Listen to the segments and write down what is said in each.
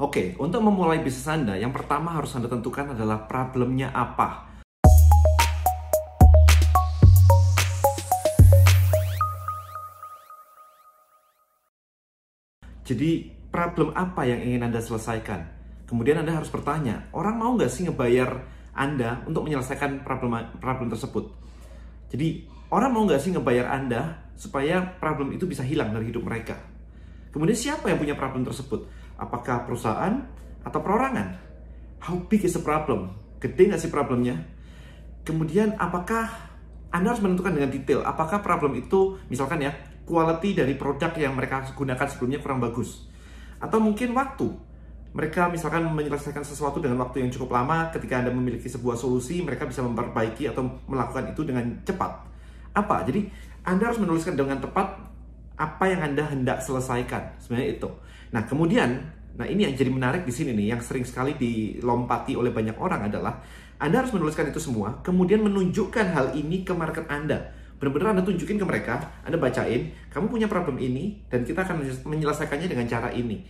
Oke, untuk memulai bisnis Anda, yang pertama harus Anda tentukan adalah problemnya apa. Jadi, problem apa yang ingin Anda selesaikan? Kemudian Anda harus bertanya, orang mau nggak sih ngebayar Anda untuk menyelesaikan problem, problem tersebut? Jadi, orang mau nggak sih ngebayar Anda supaya problem itu bisa hilang dari hidup mereka? Kemudian siapa yang punya problem tersebut? Apakah perusahaan atau perorangan? How big is the problem? Gede nggak sih problemnya? Kemudian apakah Anda harus menentukan dengan detail apakah problem itu misalkan ya quality dari produk yang mereka gunakan sebelumnya kurang bagus. Atau mungkin waktu. Mereka misalkan menyelesaikan sesuatu dengan waktu yang cukup lama, ketika Anda memiliki sebuah solusi, mereka bisa memperbaiki atau melakukan itu dengan cepat. Apa? Jadi, Anda harus menuliskan dengan tepat apa yang Anda hendak selesaikan. Sebenarnya itu. Nah, kemudian, nah ini yang jadi menarik di sini nih, yang sering sekali dilompati oleh banyak orang adalah Anda harus menuliskan itu semua, kemudian menunjukkan hal ini ke market Anda benar-benar Anda tunjukin ke mereka, Anda bacain, kamu punya problem ini, dan kita akan menyelesaikannya dengan cara ini.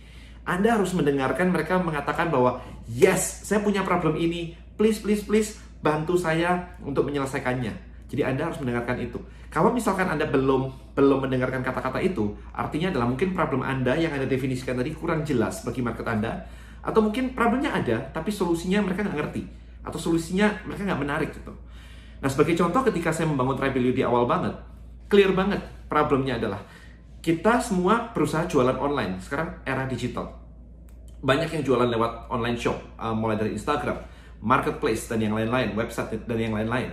Anda harus mendengarkan mereka mengatakan bahwa, yes, saya punya problem ini, please, please, please, bantu saya untuk menyelesaikannya. Jadi Anda harus mendengarkan itu. Kalau misalkan Anda belum belum mendengarkan kata-kata itu, artinya adalah mungkin problem Anda yang Anda definisikan tadi kurang jelas bagi market Anda, atau mungkin problemnya ada, tapi solusinya mereka nggak ngerti, atau solusinya mereka nggak menarik gitu. Nah, sebagai contoh ketika saya membangun Tribelio di awal banget, clear banget problemnya adalah kita semua berusaha jualan online. Sekarang era digital. Banyak yang jualan lewat online shop, uh, mulai dari Instagram, marketplace, dan yang lain-lain, website, dan yang lain-lain.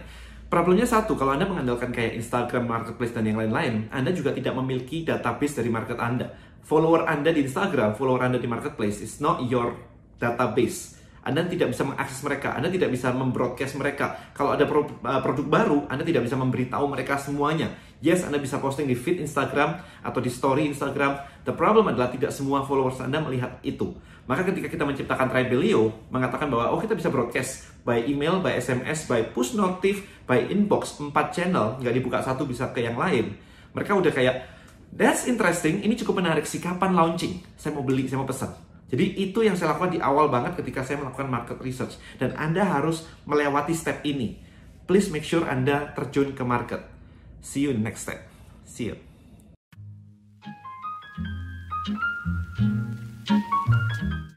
Problemnya satu, kalau Anda mengandalkan kayak Instagram, marketplace, dan yang lain-lain, Anda juga tidak memiliki database dari market Anda. Follower Anda di Instagram, follower Anda di marketplace is not your database anda tidak bisa mengakses mereka, Anda tidak bisa membroadcast mereka. Kalau ada uh, produk baru, Anda tidak bisa memberitahu mereka semuanya. Yes, Anda bisa posting di feed Instagram atau di story Instagram. The problem adalah tidak semua followers Anda melihat itu. Maka ketika kita menciptakan Tribelio, mengatakan bahwa oh kita bisa broadcast by email, by SMS, by push notif, by inbox, 4 channel, nggak dibuka satu bisa ke yang lain. Mereka udah kayak, that's interesting, ini cukup menarik sih, kapan launching? Saya mau beli, saya mau pesan jadi itu yang saya lakukan di awal banget ketika saya melakukan market research. Dan Anda harus melewati step ini. Please make sure Anda terjun ke market. See you in the next step. See you.